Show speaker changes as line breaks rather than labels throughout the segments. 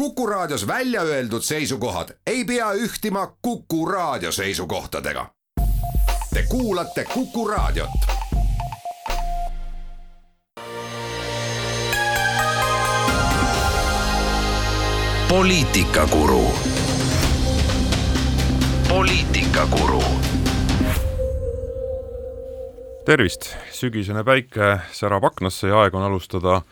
Kuku Raadios välja öeldud seisukohad ei pea ühtima Kuku Raadio seisukohtadega. Te kuulate Kuku Raadiot.
poliitikakuru. poliitikakuru.
tervist, sügisene päike särab aknasse ja aeg on alustada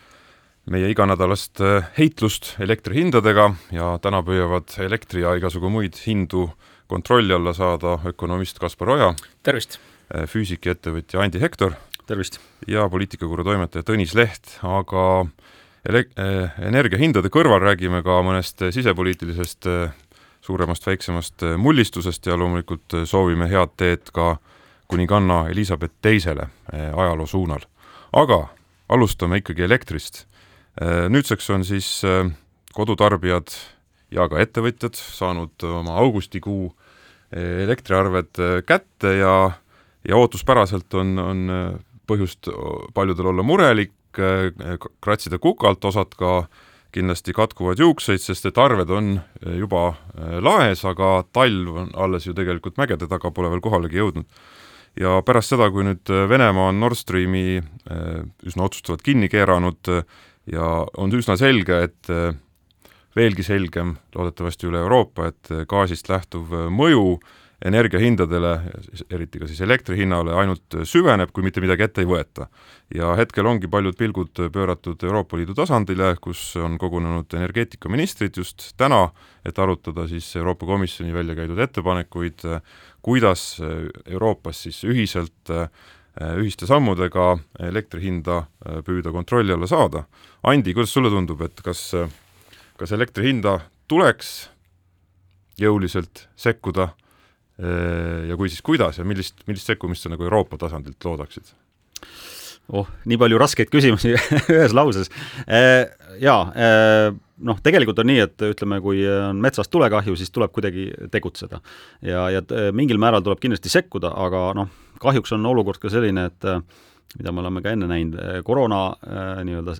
meie iganädalast äh, heitlust elektrihindadega ja täna püüavad elektri ja igasugu muid hindu kontrolli alla saada ökonomist Kaspar Oja.
tervist!
Äh, füüsikaettevõtja Andi Hektor.
tervist!
ja poliitikakuru toimetaja Tõnis Leht, aga ele-, äh, energiahindade kõrval räägime ka mõnest sisepoliitilisest suuremast-väiksemast mullistusest ja loomulikult soovime head teed ka kuninganna Elizabeth Teisele ajaloo suunal. aga alustame ikkagi elektrist nüüdseks on siis äh, kodutarbijad ja ka ettevõtjad saanud oma augustikuu äh, elektriarved kätte ja, ja ootuspäraselt on, on põhjust paljudel olla murelik, kratsida kukalt, osad ka kindlasti katkuvad juukseid, sest et arved on juba laes, aga talv on alles ju tegelikult mägede taga, pole veel kohalegi jõudnud. ja pärast seda, kui nüüd Venemaa on Nord Streami üsna otsustavalt kinni keeranud, ja on üsna selge, et äh, veelgi selgem loodetavasti üle Euroopa, et äh, gaasist lähtuv äh, mõju energiahindadele, eriti ka siis elektri hinnale, ainult süveneb, kui mitte midagi ette ei võeta. ja hetkel ongi paljud pilgud pööratud Euroopa Liidu tasandile, kus on kogunenud energeetikaministrid just täna, et arutada siis Euroopa Komisjoni välja käidud ettepanekuid, kuidas Euroopas siis ühiselt ühiste sammudega elektri hinda äh, püüda kontrolli alla saada. Andi, kuidas sulle tundub, et kas, äh, kas elektri hinda tuleks jõuliselt sekkuda ja kui, siis kuidas ja millist, millist sekkumist sa nagu Euroopa tasandilt loodaksid?
oh, nii palju raskeid küsimusi ühes lauses. Jaa, noh, tegelikult on nii, et ütleme, kui on metsas tulekahju, siis tuleb kuidagi tegutseda. ja, ja mingil määral tuleb kindlasti sekkuda, aga noh, kahjuks on olukord ka selline, et äh, mida me oleme ka enne näinud, äh, koroona äh, nii-öelda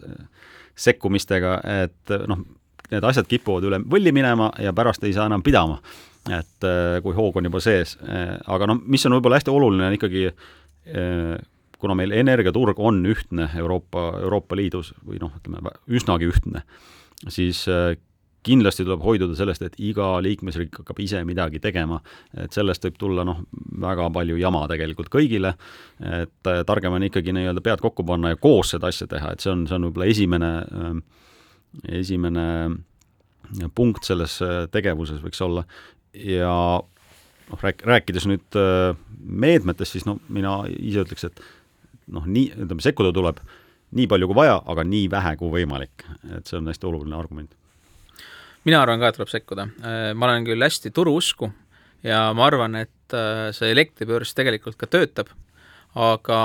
sekkumistega, et noh, need asjad kipuvad üle võlli minema ja pärast ei saa enam pidama. et kui hoog on juba sees, aga noh, mis on võib-olla hästi oluline, on ikkagi kuna meil energiaturg on ühtne Euroopa, Euroopa Liidus või noh, ütleme üsnagi ühtne, siis kindlasti tuleb hoiduda sellest, et iga liikmesriik hakkab ise midagi tegema, et sellest võib tulla noh, väga palju jama tegelikult kõigile, et äh, targem on ikkagi nii-öelda pead kokku panna ja koos seda asja teha, et see on, see on võib-olla esimene, äh, esimene punkt selles äh, tegevuses võiks olla. Ja noh, rääk-, rääkides nüüd meetmetest, siis no mina ise ütleks, et noh, nii, ütleme, sekkuda tuleb nii palju kui vaja, aga nii vähe kui võimalik. et see on hästi oluline argument
mina arvan ka, et tuleb sekkuda. Äh, ma olen küll hästi turuusku ja ma arvan, et äh, see elektribörs tegelikult ka töötab, aga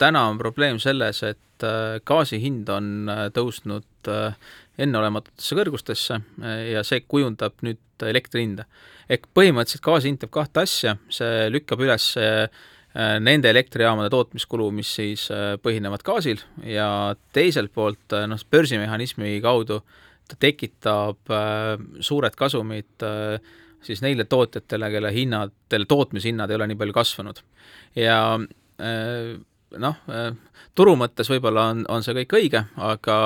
täna on probleem selles, et äh, gaasi hind on tõusnud enneolematutesse kõrgustesse ja see kujundab nüüd elektri hinda. ehk põhimõtteliselt gaasi hind teeb kahte asja, see lükkab üles nende elektrijaamade tootmiskulu, mis siis põhinevad gaasil ja teiselt poolt noh, börsimehhanismi kaudu äh, ta tekitab äh, suured kasumid äh, siis neile tootjatele, kelle hinnad, kelle tootmishinnad ei ole nii palju kasvanud. ja äh, noh, turu mõttes võib-olla on, on see kõik õige, aga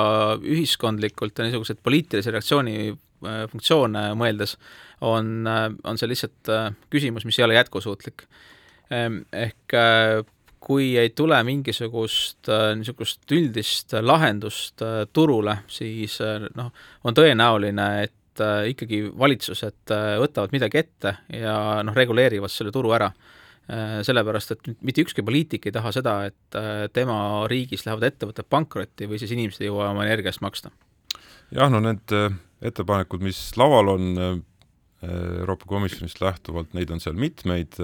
ühiskondlikult ja niisuguseid poliitilise reaktsiooni funktsioone mõeldes on, on see lihtsalt küsimus, mis ei ole jätkusuutlik. Ehk kui ei tule mingisugust äh, niisugust üldist lahendust äh, turule, siis äh, noh, on tõenäoline, et ikkagi valitsused võtavad midagi ette ja noh, reguleerivad selle turu ära. Sellepärast, et mitte ükski poliitik ei taha seda, et tema riigis lähevad ettevõtted pankrotti või siis inimesed ei jõua oma energia eest maksta.
jah, no need ettepanekud, mis laual on Euroopa Komisjonist lähtuvalt, neid on seal mitmeid,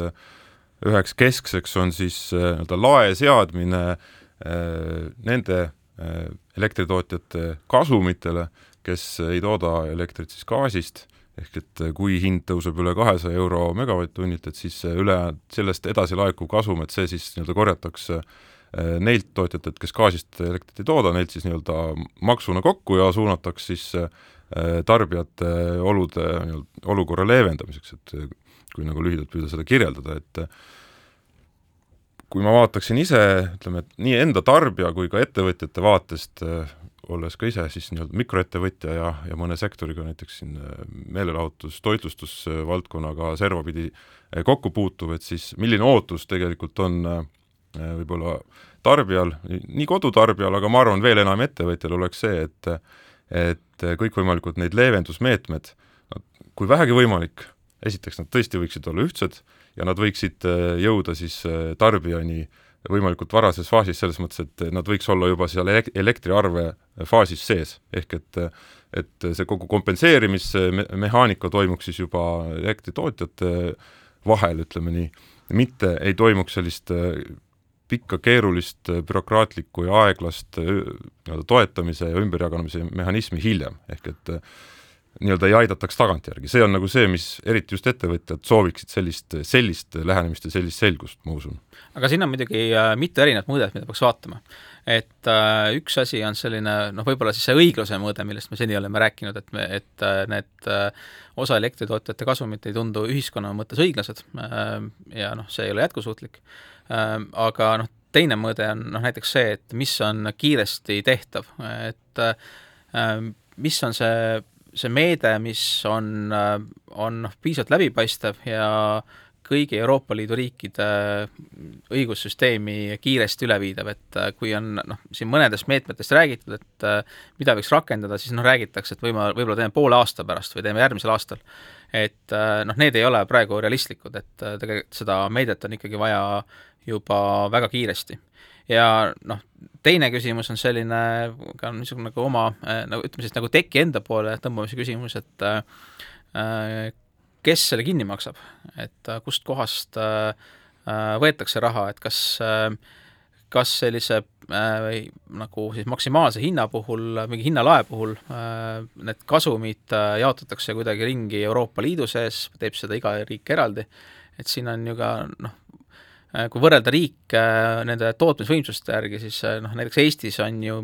üheks keskseks on siis äh, nii-öelda lae seadmine äh, nende äh, elektritootjate kasumitele, kes ei tooda elektrit siis gaasist, ehk et kui hind tõuseb üle kahesaja euro megavatt-tunnilt, et siis üle, sellest edasi laekuv kasum, et see siis nii-öelda korjatakse neilt tootjatelt, kes gaasist elektrit ei tooda, neilt siis nii-öelda maksuna kokku ja suunatakse siis tarbijate olude, olukorra leevendamiseks, et kui nagu lühidalt püüda seda kirjeldada, et kui ma vaataksin ise, ütleme, et nii enda tarbija kui ka ettevõtjate vaatest olles ka ise siis nii-öelda mikroettevõtja ja, ja mõne sektoriga, näiteks siin meelelahutus, toitlustusvaldkonnaga servapidi äh, kokku puutuv, et siis milline ootus tegelikult on äh, võib-olla tarbijal, nii kodutarbijal, aga ma arvan, veel enam ettevõtjal oleks see, et et kõikvõimalikud neid leevendusmeetmed, kui vähegi võimalik, esiteks nad tõesti võiksid olla ühtsed ja nad võiksid jõuda siis tarbijani äh, võimalikult varases faasis, selles mõttes, et nad võiks olla juba seal elektriarve faasis sees, ehk et et see kogu kompenseerimismehaanika toimuks siis juba elektritootjate vahel, ütleme nii, mitte ei toimuks sellist pikka keerulist bürokraatlikku ja aeglast nii-öelda toetamise ja ümberjagamise mehhanismi hiljem, ehk et nii-öelda ei aidataks tagantjärgi, see on nagu see, mis eriti just ettevõtjad sooviksid sellist, sellist lähenemist ja sellist selgust, ma usun.
aga siin on muidugi äh, mitu erinevat mõõdet, mida peaks vaatama. et äh, üks asi on selline noh, võib-olla siis see õigluse mõõde, millest me seni oleme rääkinud, et me, et äh, need äh, osa elektritootjate kasumit ei tundu ühiskonna mõttes õiglased äh, ja noh, see ei ole jätkusuutlik äh,, aga noh, teine mõõde on noh, näiteks see, et mis on kiiresti tehtav, et äh, mis on see see meede, mis on, on noh, piisavalt läbipaistev ja kõigi Euroopa Liidu riikide õigussüsteemi kiiresti üleviidav, et kui on noh, siin mõnedest meetmetest räägitud, et mida võiks rakendada, siis noh, räägitakse, et võima, võib-olla teeme poole aasta pärast või teeme järgmisel aastal. Et noh, need ei ole praegu realistlikud, et tegelikult seda meedet on ikkagi vaja juba väga kiiresti. Ja noh, teine küsimus on selline ka niisugune nagu oma nagu ütleme siis nagu teki enda poole tõmbamise küsimus, et äh, kes selle kinni maksab, et äh, kust kohast äh, võetakse raha, et kas äh, kas sellise äh, nagu siis maksimaalse hinna puhul, mingi hinnalae puhul äh, need kasumid äh, jaotatakse kuidagi ringi Euroopa Liidu sees, teeb seda iga riik eraldi, et siin on ju ka noh, Äh, kui võrrelda riike äh, nende tootmisvõimsuste järgi, siis äh, noh, näiteks Eestis on ju,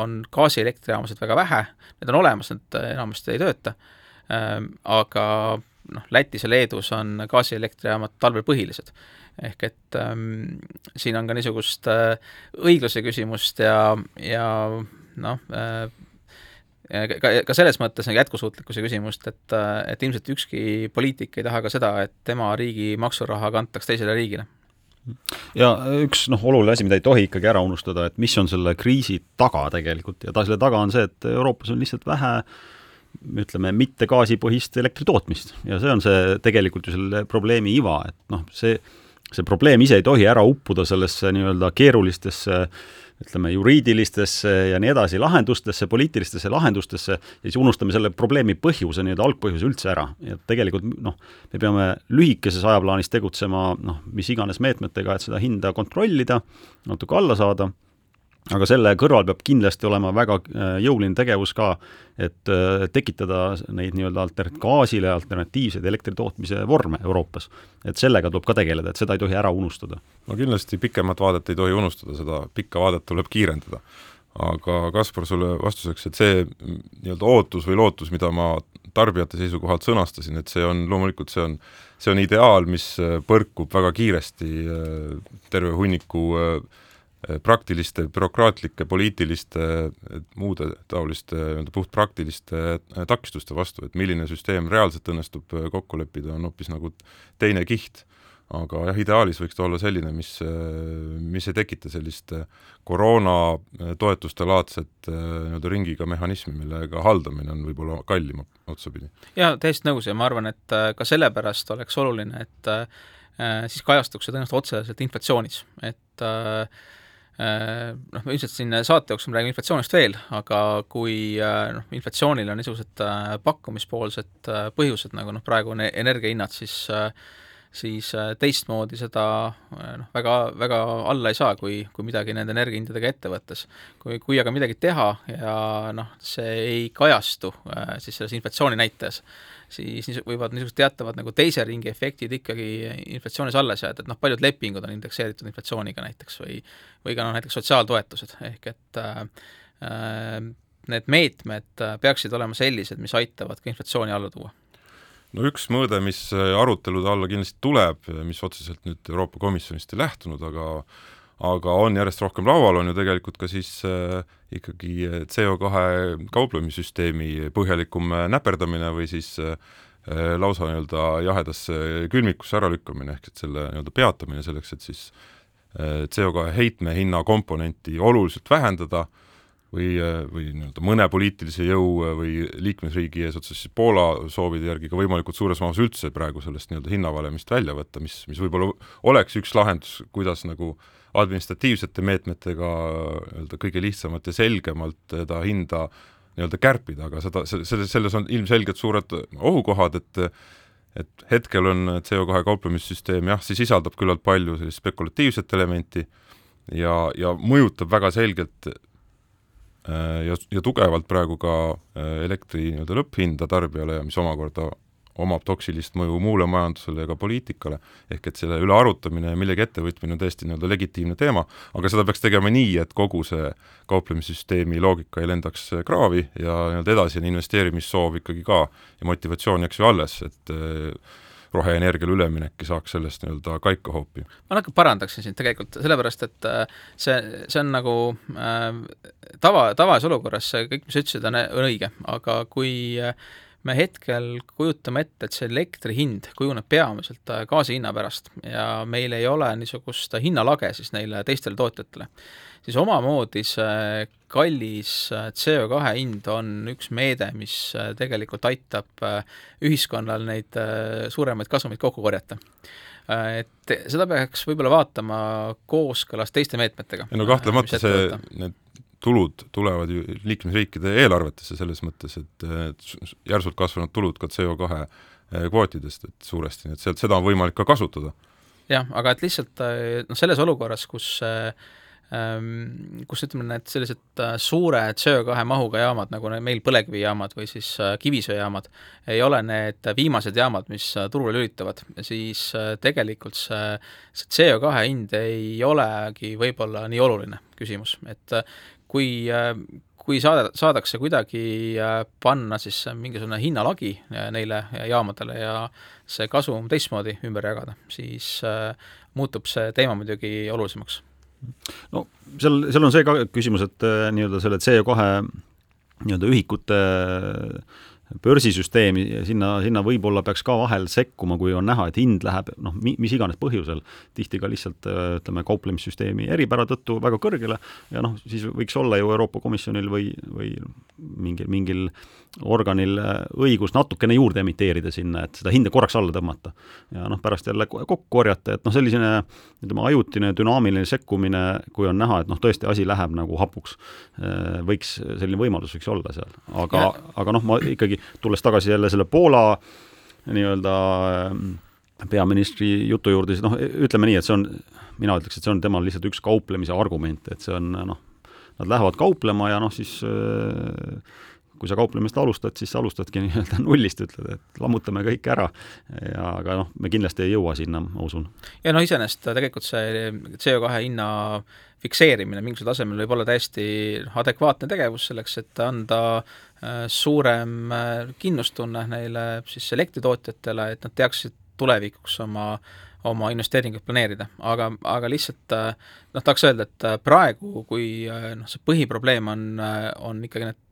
on gaasielektrijaamasid väga vähe, need on olemas, need enamasti ei tööta, aga noh, Lätis ja Leedus on gaasielektrijaamad talvel põhilised. Ehk et ähm, siin on ka niisugust äh, õigluse küsimust ja, ja noh äh,, ka, ka selles mõttes nagu jätkusuutlikkuse küsimust, et, et ilmselt ükski poliitik ei taha ka seda, et tema riigi maksuraha kantaks teisele riigile.
Ja üks noh, oluline asi, mida ei tohi ikkagi ära unustada, et mis on selle kriisi taga tegelikult ja ta selle taga on see, et Euroopas on lihtsalt vähe ütleme, mitte gaasipõhist elektritootmist ja see on see tegelikult ju selle probleemi iva, et noh, see, see probleem ise ei tohi ära uppuda sellesse nii-öelda keerulistesse ütleme, juriidilistesse ja nii edasi lahendustesse, poliitilistesse lahendustesse ja siis unustame selle probleemi põhjuse, nii-öelda algpõhjuse üldse ära. ja tegelikult noh, me peame lühikeses ajaplaanis tegutsema noh, mis iganes meetmetega, et seda hinda kontrollida, natuke alla saada aga selle kõrval peab kindlasti olema väga äh, jõuline tegevus ka, et äh, tekitada neid nii-öelda alter-, gaasile alternatiivseid elektritootmise vorme Euroopas. et sellega tuleb ka tegeleda, et seda ei tohi ära unustada.
no kindlasti pikemat vaadet ei tohi unustada, seda pikka vaadet tuleb kiirendada. aga Kaspar, sulle vastuseks, et see nii-öelda ootus või lootus, mida ma tarbijate seisukohalt sõnastasin, et see on loomulikult, see on, see on ideaal, mis äh, põrkub väga kiiresti terve hunniku äh, praktiliste, bürokraatlike, poliitiliste, muude taoliste nii-öelda puhtpraktiliste äh, takistuste vastu, et milline süsteem reaalselt õnnestub äh, kokku leppida, on hoopis nagu teine kiht. aga jah, ideaalis võiks ta olla selline, mis, mis ei tekita sellist koroona toetuste laadset nii-öelda ringiga mehhanismi, millega haldamine on võib-olla kallim otsapidi.
jaa, täiesti nõus ja ma arvan, et ka sellepärast oleks oluline, et siis kajastuks see tõenäoliselt otseselt inflatsioonis, et äh, Äh, noh, me ilmselt siin saate jooksul räägime inflatsioonist veel, aga kui äh, noh, inflatsioonil on niisugused äh, pakkumispoolsed põhjused, nagu noh, praegu on energiahinnad, siis siis teistmoodi seda noh, väga, väga alla ei saa, kui, kui midagi nende energiahindadega ette võttes. kui, kui aga midagi teha ja noh, see ei kajastu siis selles inflatsiooni näitajas, siis niisu-, võivad niisugused teatavad nagu teise ringi efektid ikkagi inflatsioonis alles jääda, et noh, paljud lepingud on indekseeritud inflatsiooniga näiteks või või ka noh, näiteks sotsiaaltoetused, ehk et äh need meetmed peaksid olema sellised, mis aitavad ka inflatsiooni alla tuua.
No üks mõõde, mis arutelude alla kindlasti tuleb, mis otseselt nüüd Euroopa Komisjonist ei lähtunud, aga aga on järjest rohkem laual, on ju tegelikult ka siis äh, ikkagi CO2 kauplemissüsteemi põhjalikum äh, näperdamine või siis äh, lausa nii-öelda jahedasse külmikusse äralükkamine, ehk et selle nii-öelda peatamine selleks, et siis äh, CO2 heitme hinna komponenti oluliselt vähendada või, äh, või nii-öelda mõne poliitilise jõu äh, või liikmesriigi eesotsas siis Poola soovide järgi ka võimalikult suures mahus üldse praegu sellest nii-öelda hinnavalemist välja võtta, mis, mis võib-olla oleks üks lahendus, kuidas nagu äh, administratiivsete meetmetega nii-öelda kõige lihtsamalt ja selgemalt seda hinda nii-öelda kärpida, aga seda, selles, selles on ilmselgelt suured ohukohad, et et hetkel on CO2 kauplemissüsteem jah, see sisaldab küllalt palju sellist spekulatiivset elementi ja, ja mõjutab väga selgelt äh, ja, ja tugevalt praegu ka äh, elektri nii-öelda lõpphinda tarbijale ja mis omakorda omab toksilist mõju muule majandusele ja ka poliitikale, ehk et selle üle arutamine ja millegi ettevõtmine on tõesti nii-öelda legitiimne teema, aga seda peaks tegema nii, et kogu see kauplemissüsteemi loogika ei lendaks kraavi ja nii-öelda edasine investeerimissoov ikkagi ka ja motivatsioon jääks ju alles, et äh, roheenergiale üleminek saaks sellest nii-öelda kaikahoopi.
ma natuke parandaksin sind tegelikult, sellepärast et äh, see, see on nagu äh, tava, tavases olukorras see kõik, mis sa ütlesid, on õige, aga kui äh, me hetkel kujutame ette, et see elektri hind kujuneb peamiselt äh, gaasi hinna pärast ja meil ei ole niisugust hinnalage siis neile teistele tootjatele, siis omamoodi see kallis äh, CO2 hind on üks meede, mis äh, tegelikult aitab ühiskonnal neid suuremaid kasumeid kokku korjata. Et seda peaks võib-olla vaatama kooskõlas teiste meetmetega.
no kahtlemata see, need tulud tulevad ju liikmesriikide eelarvetesse selles mõttes, et järsult kasvanud tulud ka CO2 eh, kvootidest, et suuresti, nii et sealt, seda on võimalik ka kasutada.
jah, aga et lihtsalt eh, noh, selles olukorras, kus äh, Ehm, kus ütleme, need sellised suure CO2 mahuga jaamad, nagu meil põlevkivijaamad või siis kivisöejaamad, ei ole need viimased jaamad, mis turule lülitavad, siis tegelikult see, see CO2 hind ei olegi võib-olla nii oluline küsimus, et kui kui saada, saadakse kuidagi panna siis mingisugune hinnalagi neile jaamadele ja see kasum teistmoodi ümber jagada, siis muutub see teema muidugi olulisemaks.
No seal, seal on see ka küsimus, et äh, nii-öelda selle CO2 nii-öelda ühikute äh, börsisüsteemi, sinna, sinna võib-olla peaks ka vahel sekkuma, kui on näha, et hind läheb noh, mi-, mis iganes põhjusel, tihti ka lihtsalt äh, ütleme, kauplemissüsteemi eripära tõttu väga kõrgele ja noh, siis võiks olla ju Euroopa Komisjonil või, või mingil, mingil organil äh, õigus natukene juurde emiteerida sinna, et seda hinda korraks alla tõmmata. ja noh, pärast jälle kokku korjata, et noh, selline ütleme, ajutine dünaamiline sekkumine, kui on näha, et noh, tõesti asi läheb nagu hapuks, äh, võiks, selline võimalus võiks olla seal. aga, aga noh, ma ikkagi, tulles tagasi jälle selle Poola nii-öelda äh, peaministri jutu juurde, siis noh, ütleme nii, et see on, mina ütleks, et see on temal lihtsalt üks kauplemise argument, et see on noh, nad lähevad kauplema ja noh, siis äh, kui sa kauplemist alustad, siis sa alustadki nii-öelda nullist, ütled, et lammutame kõik ära ja aga noh, me kindlasti ei jõua sinna, ma usun.
ja no iseenesest tegelikult see CO2 hinna fikseerimine mingisugusel tasemel võib olla täiesti adekvaatne tegevus selleks, et anda äh, suurem äh, kindlustunne neile siis elektritootjatele, et nad teaksid tulevikuks oma oma investeeringuid planeerida, aga, aga lihtsalt äh, noh, tahaks öelda, et praegu, kui noh, see põhiprobleem on, on ikkagi need Äh,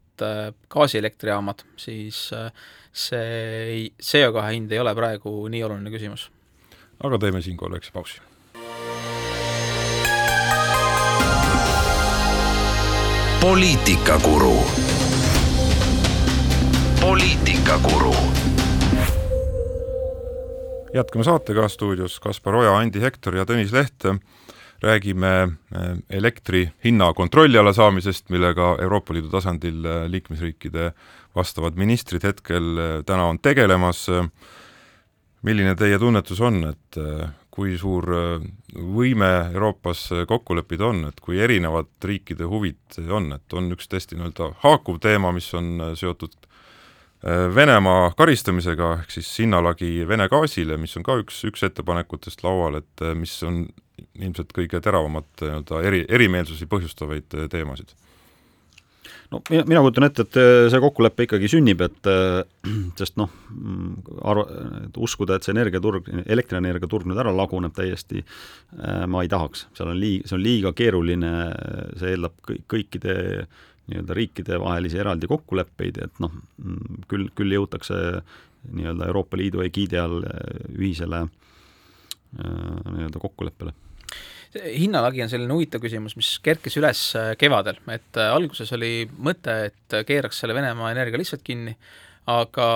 gaasielektrijaamad, siis äh, see CO2 hind ei ole praegu nii oluline küsimus.
aga teeme siinkohal väikse pausi.
poliitikakuru. poliitikakuru.
jätkame saatega stuudios Kaspar Oja, Andi Hektor ja Tõnis Leht räägime äh, elektri hinna kontrolli alla saamisest, millega Euroopa Liidu tasandil äh, liikmesriikide vastavad ministrid hetkel äh, täna on tegelemas. milline teie tunnetus on, et kui suur võime Euroopas kokku leppida on, et kui erinevad riikide huvid on, et on üks tõesti nii-öelda haakuv teema, mis on seotud Venemaa karistamisega, ehk siis hinnalagi Vene gaasile, mis on ka üks, üks ettepanekutest laual, et mis on ilmselt kõige teravamat nii-öelda eri, erimeelsusi põhjustavaid äh, teemasid.
no mina, mina kujutan ette, et äh, see kokkulepe ikkagi sünnib, et äh, sest noh, mm, arva, et uskuda, et see energiaturg, elektrienergiaturg nüüd ära laguneb täiesti, äh, ma ei tahaks, seal on liig-, see on liiga keeruline, see eeldab kõikide nii-öelda riikide vahelisi eraldi kokkuleppeid, et noh, mm, küll, küll jõutakse nii-öelda Euroopa Liidu egiidi all ühisele nii-öelda kokkuleppele.
Hinnalagi on selline huvitav küsimus, mis kerkis üles äh, kevadel, et äh, alguses oli mõte, et keeraks selle Venemaa energia lihtsalt kinni, aga,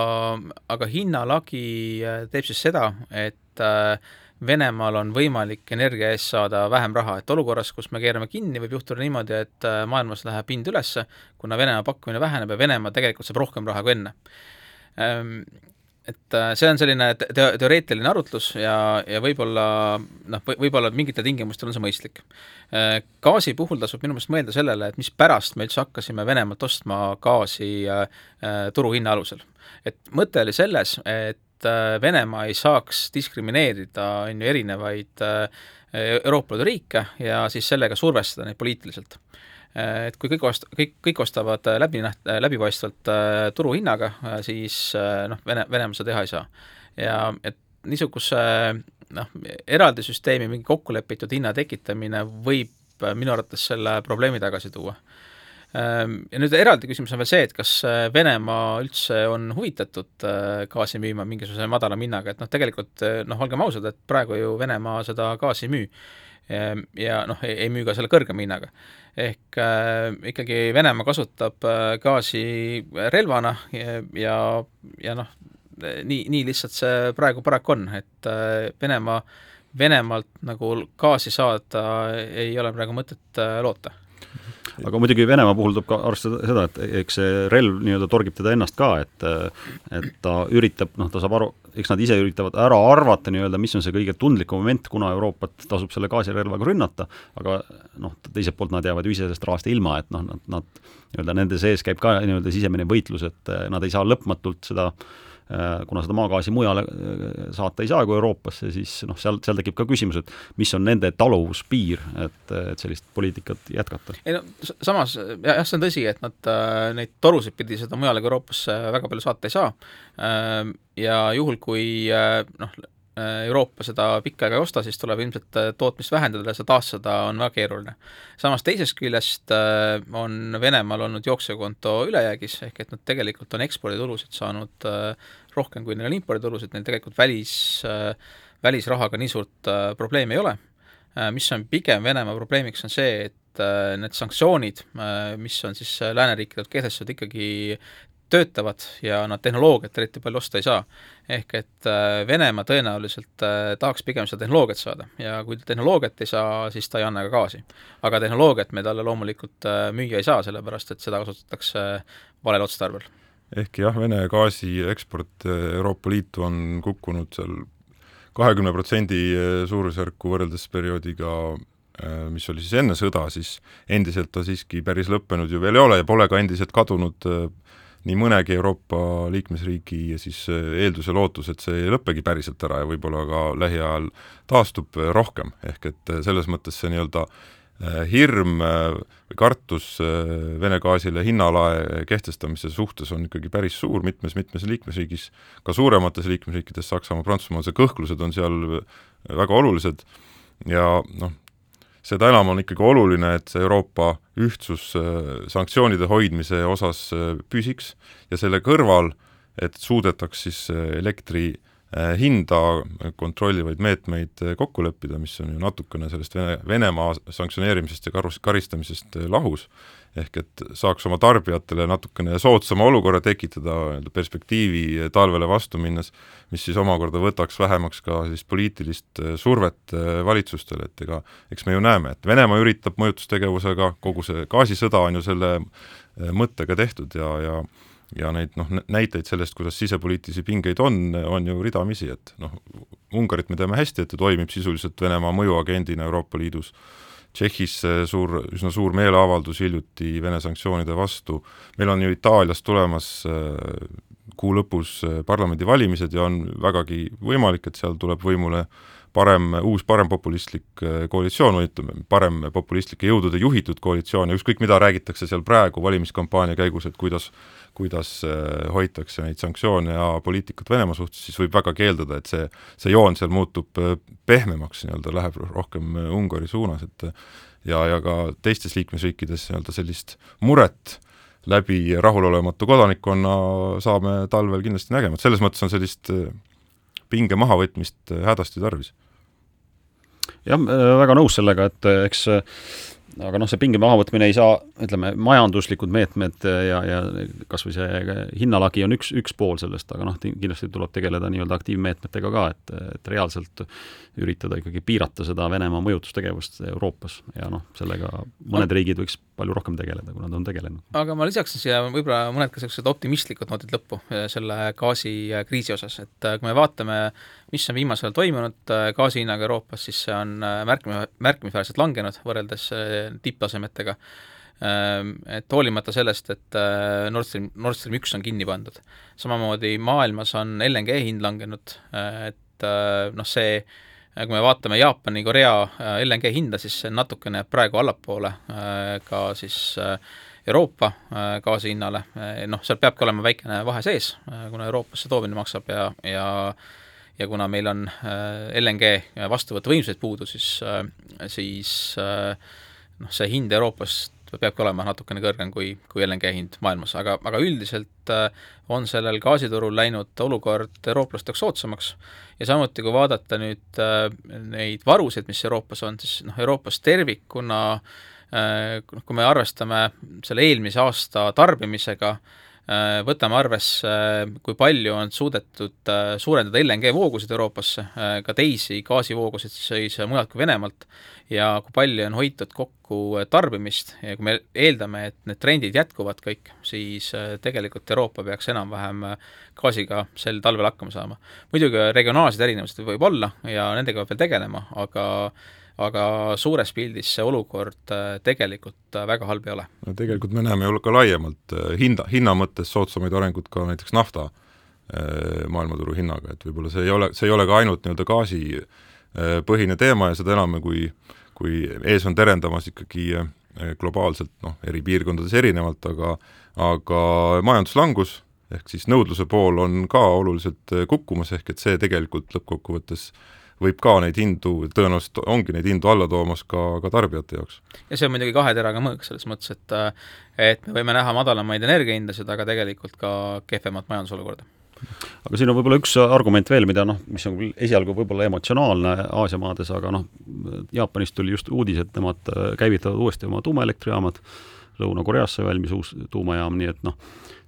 aga hinnalagi äh, teeb siis seda, et Venemaal on võimalik energia eest saada vähem raha, et olukorras, kus me keerame kinni, võib juhtuda niimoodi, et maailmas läheb hind üles, kuna Venemaa pakkumine väheneb ja Venemaa tegelikult saab rohkem raha kui enne. Ehm, et äh, see on selline te-, teoreetiline arutlus ja, ja võib-olla noh, võib-olla mingitel tingimustel on see mõistlik. Äh, gaasi puhul tasub minu meelest mõelda sellele, et mispärast me üldse hakkasime Venemaalt ostma gaasi äh, turuhinna alusel. et mõte oli selles, et Venemaa ei saaks diskrimineerida, on ju, erinevaid Euroopa Liidu riike ja siis sellega survestada neid poliitiliselt et kui kõik ost-, kõik, kõik ostavad äh, läbi, läbipaistvalt äh, turuhinnaga, siis noh, Vene, Venemaa seda teha ei saa. ja et niisuguse noh, eraldi süsteemi mingi kokkulepitud hinna tekitamine võib minu arvates selle probleemi tagasi tuua. Ähm, ja nüüd eraldi küsimus on veel see, et kas Venemaa üldse on huvitatud gaasi müüma mingisuguse madalama hinnaga, et noh, tegelikult noh, olgem ausad, et praegu ju Venemaa seda gaasi ei müü ja noh, ei müü ka selle kõrgema hinnaga. ehk äh, ikkagi Venemaa kasutab äh, gaasi relvana ja, ja, ja noh, nii, nii lihtsalt see praegu paraku on, et äh, Venemaa, Venemaalt nagu gaasi saada ei ole praegu mõtet äh, loota
aga muidugi Venemaa puhul tuleb ka arvestada seda, et eks see relv nii-öelda torgib teda ennast ka, et et ta üritab, noh, ta saab aru, eks nad ise üritavad ära arvata nii-öelda, mis on see kõige tundlikum moment, kuna Euroopat tasub selle gaasirelvaga rünnata, aga noh, teiselt poolt nad jäävad ju ise sellest rahast ilma, et noh, nad, nad nii-öelda nende sees käib ka nii-öelda sisemine võitlus, et nad ei saa lõpmatult seda Äh, kuna seda maagaasi mujale äh, saata ei saa kui Euroopasse, siis noh, seal, seal tekib ka küsimus, et mis on nende taluvuspiir, et, et sellist poliitikat jätkata.
ei no samas jah, see on tõsi, et nad äh, neid torusid pidi seda mujale kui Euroopasse väga palju saata ei saa ja juhul, kui noh, Äh, Euroopa seda pikka aega ei osta, siis tuleb ilmselt äh, tootmist vähendada ja seda taastada on väga keeruline. samas teisest küljest äh, on Venemaal olnud jooksukonto ülejäägis, ehk et nad tegelikult on eksporditulusid saanud rohkem, kui neil on imporditulusid, neil tegelikult välis, välisrahaga nii suurt probleemi ei ole. mis on pigem Venemaa probleemiks, on see, et need sanktsioonid, mis on siis lääneriikidelt kehtestatud, ikkagi töötavad ja nad tehnoloogiat eriti palju osta ei saa. ehk et äh, Venemaa tõenäoliselt äh, tahaks pigem seda tehnoloogiat saada ja kui ta tehnoloogiat ei saa, siis ta ei anna ka gaasi. aga tehnoloogiat me talle loomulikult äh, müüa ei saa, sellepärast et seda kasutatakse valel otstarbel.
ehkki jah, Vene gaasi eksport Euroopa Liitu on kukkunud seal kahekümne protsendi suurusjärku võrreldes perioodiga mis oli siis enne sõda, siis endiselt ta siiski päris lõppenud ju veel ei ole ja pole ka endiselt kadunud nii mõnegi Euroopa liikmesriigi siis äh, eeldus ja lootus, et see ei lõppegi päriselt ära ja võib-olla ka lähiajal taastub äh, rohkem, ehk et äh, selles mõttes see nii-öelda hirm või kartus Vene gaasile hinnalae kehtestamise suhtes on ikkagi päris suur mitmes-mitmes liikmesriigis, ka suuremates liikmesriikides, Saksamaa, Prantsusmaa, see kõhklused on seal väga olulised. Ja noh, seda enam on ikkagi oluline, et see Euroopa ühtsus äh, sanktsioonide hoidmise osas äh, püsiks ja selle kõrval, et suudetaks siis äh, elektri hinda kontrollivaid meetmeid kokku leppida, mis on ju natukene sellest Vene, Venemaa sanktsioneerimisest ja karus, karistamisest lahus, ehk et saaks oma tarbijatele natukene soodsama olukorra tekitada nii-öelda perspektiivi talvele vastu minnes, mis siis omakorda võtaks vähemaks ka siis poliitilist äh, survet äh, valitsustele, et ega eks me ju näeme, et Venemaa üritab mõjutustegevusega, kogu see gaasisõda on ju selle äh, mõttega tehtud ja, ja ja neid noh, näiteid sellest, kuidas sisepoliitilisi pingeid on, on ju ridamisi, et noh, Ungarit me teame hästi, et ta toimib sisuliselt Venemaa mõjuagendina Euroopa Liidus. Tšehhis suur, üsna suur meeleavaldus hiljuti Vene sanktsioonide vastu, meil on ju Itaaliast tulemas äh, kuu lõpus parlamendivalimised ja on vägagi võimalik, et seal tuleb võimule parem, uus parempopulistlik koalitsioon või ütleme, parempopulistlikke jõudude juhitud koalitsioon ja ükskõik, mida räägitakse seal praegu valimiskampaania käigus, et kuidas kuidas hoitakse neid sanktsioone ja poliitikat Venemaa suhtes, siis võib väga keeldada, et see, see joon seal muutub pehmemaks nii-öelda, läheb rohkem Ungari suunas, et ja, ja ka teistes liikmesriikides nii-öelda sellist muret läbi rahulolematu kodanikkonna saame talvel kindlasti nägema, et selles mõttes on sellist äh, pinge mahavõtmist äh, hädasti tarvis.
jah, äh, väga nõus sellega, et eks aga noh, see pinge mahavõtmine ei saa, ütleme, majanduslikud meetmed ja, ja kas või see hinnalagi on üks, üks pool sellest, aga noh, kindlasti tuleb tegeleda nii-öelda aktiivmeetmetega ka, et, et reaalselt üritada ikkagi piirata seda Venemaa mõjutustegevust Euroopas ja noh, sellega mõned riigid võiks palju rohkem tegeleda, kui nad on tegelenud.
aga ma lisaksin siia võib-olla mõned ka niisugused optimistlikud noodid lõppu selle gaasikriisi osas, et kui me vaatame, mis on viimasel ajal toimunud gaasi hinnaga Euroopas, siis see on märkmi-, märkimisväärselt langenud võrreldes tipptasemetega et hoolimata sellest, et Nord Stream, Nord Stream üks on kinni pandud. samamoodi maailmas on LNG hind langenud, et noh, see kui me vaatame Jaapani, Korea äh, LNG hinda, siis see natukene jääb praegu allapoole äh, ka siis äh, Euroopa gaasi hinnale, noh, seal peabki olema väikene vahe sees, kuna Euroopasse toomine maksab ja, ja ja kuna meil on LNG vastuvõtuvõimsuseid puudu, siis, siis noh, see hind Euroopas peabki olema natukene kõrgem kui, kui LNG hind maailmas, aga, aga üldiselt äh, on sellel gaasiturul läinud olukord eurooplasteks soodsamaks. Ja samuti, kui vaadata nüüd äh, neid varusid, mis Euroopas on, siis noh, Euroopas tervikuna äh, kui me arvestame selle eelmise aasta tarbimisega, võtame arvesse, kui palju on suudetud suurendada LNG voogusid Euroopasse, ka teisi gaasivoogusid siis mujalt kui Venemaalt, ja kui palju on hoitud kokku tarbimist ja kui me eeldame, et need trendid jätkuvad kõik, siis äh, tegelikult Euroopa peaks enam-vähem äh, gaasiga sel talvel hakkama saama. muidugi regionaalsed erinevused võib olla ja nendega peab veel tegelema, aga aga suures pildis see olukord äh, tegelikult väga halb ei ole.
no tegelikult me näeme ju ka laiemalt hinda, hinna mõttes soodsamaid arenguid ka näiteks nafta maailmaturu hinnaga, et võib-olla see ei ole, see ei ole ka ainult nii-öelda gaasi põhine teema ja seda enam, kui äh, kui ees on terendamas ikkagi globaalselt noh, eri piirkondades erinevalt, aga aga majanduslangus, ehk siis nõudluse pool on ka oluliselt kukkumas, ehk et see tegelikult lõppkokkuvõttes võib ka neid hindu, tõenäoliselt ongi neid hindu alla toomas ka, ka tarbijate jaoks.
ja see on muidugi kahe teraga mõõk selles mõttes, et et me võime näha madalamaid energiahindasid, aga tegelikult ka kehvemat majandusolukorda
aga siin on võib-olla üks argument veel, mida noh, mis on küll esialgu võib-olla emotsionaalne Aasia maades, aga noh, Jaapanist tuli just uudis, et nemad käivitavad uuesti oma tuumaelektrijaamad, Lõuna-Koreas sai valmis uus tuumajaam, nii et noh,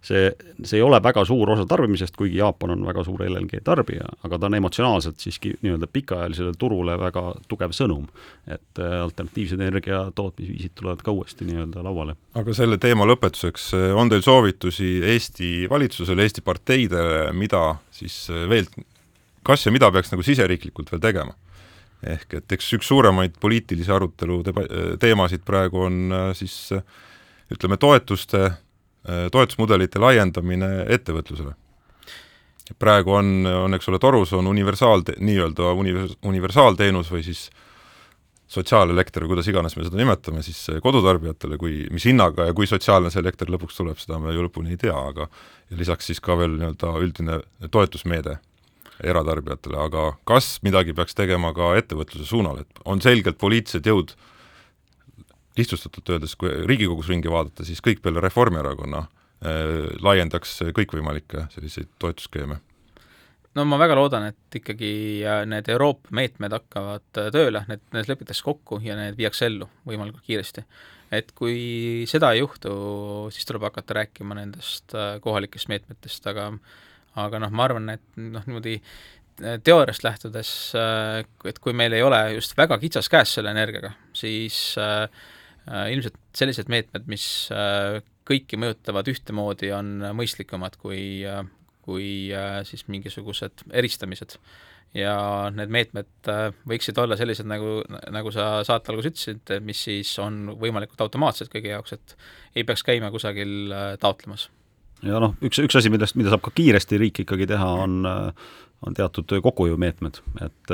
see, see ei ole väga suur osa tarbimisest, kuigi Jaapan on väga suur LNG tarbija, aga ta on emotsionaalselt siiski nii-öelda pikaajalisele turule väga tugev sõnum. et äh, alternatiivsed energia tootmisviisid tulevad ka uuesti nii-öelda lauale.
aga selle teema lõpetuseks, äh, on teil soovitusi Eesti valitsusele, Eesti parteidele, mida siis äh, veel, kas ja mida peaks nagu siseriiklikult veel tegema? ehk et eks üks suuremaid poliitilisi arutelu deba-, teemasid praegu on siis ütleme, toetuste toetusmudelite laiendamine ettevõtlusele. praegu on, on eks ole, torus on universaal, nii-öelda univers-, universaalteenus või siis sotsiaalelekter või kuidas iganes me seda nimetame, siis kodutarbijatele, kui, mis hinnaga ja kui sotsiaalne see elekter lõpuks tuleb, seda me ju lõpuni ei tea, aga ja lisaks siis ka veel nii-öelda üldine toetusmeede eratarbijatele, aga kas midagi peaks tegema ka ettevõtluse suunal, et on selgelt poliitilised jõud äh, lihtsustatult öeldes, kui Riigikogus ringi vaadata, siis kõik peale Reformierakonna äh, laiendaks kõikvõimalikke selliseid toetusskeeme
no ma väga loodan, et ikkagi äh, need Euroopa meetmed hakkavad äh, tööle, need, need lepitakse kokku ja need viiakse ellu võimalikult kiiresti. et kui seda ei juhtu, siis tuleb hakata rääkima nendest kohalikest meetmetest, aga aga noh, ma arvan, et noh, niimoodi teooriast lähtudes, et kui meil ei ole just väga kitsas käes selle energiaga, siis äh, ilmselt sellised meetmed, mis äh, kõiki mõjutavad ühtemoodi, on mõistlikumad kui, äh, kui siis mingisugused eristamised. ja need meetmed võiksid olla sellised, nagu, nagu sa saate alguses ütlesid, mis siis on võimalikult automaatsed kõigi jaoks, et ei peaks käima kusagil taotlemas
ja noh, üks, üks asi, millest, mida saab ka kiiresti riik ikkagi teha, on on teatud kokkuhoiumeetmed, et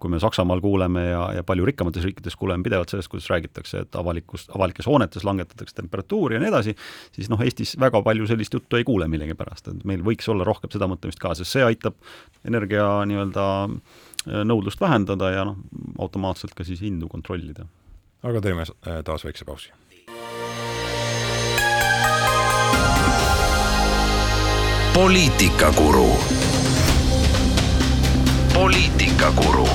kui me Saksamaal kuuleme ja, ja palju rikkamates riikides kuuleme pidevalt sellest, kuidas räägitakse, et avalikus, avalikes hoonetes langetatakse temperatuuri ja nii edasi, siis noh, Eestis väga palju sellist juttu ei kuule millegipärast, et meil võiks olla rohkem seda mõtlemist ka, sest see aitab energia nii-öelda nõudlust vähendada ja noh, automaatselt ka siis hindu kontrollida.
aga teeme taas väikse pausi
poliitikakuru. poliitikakuru.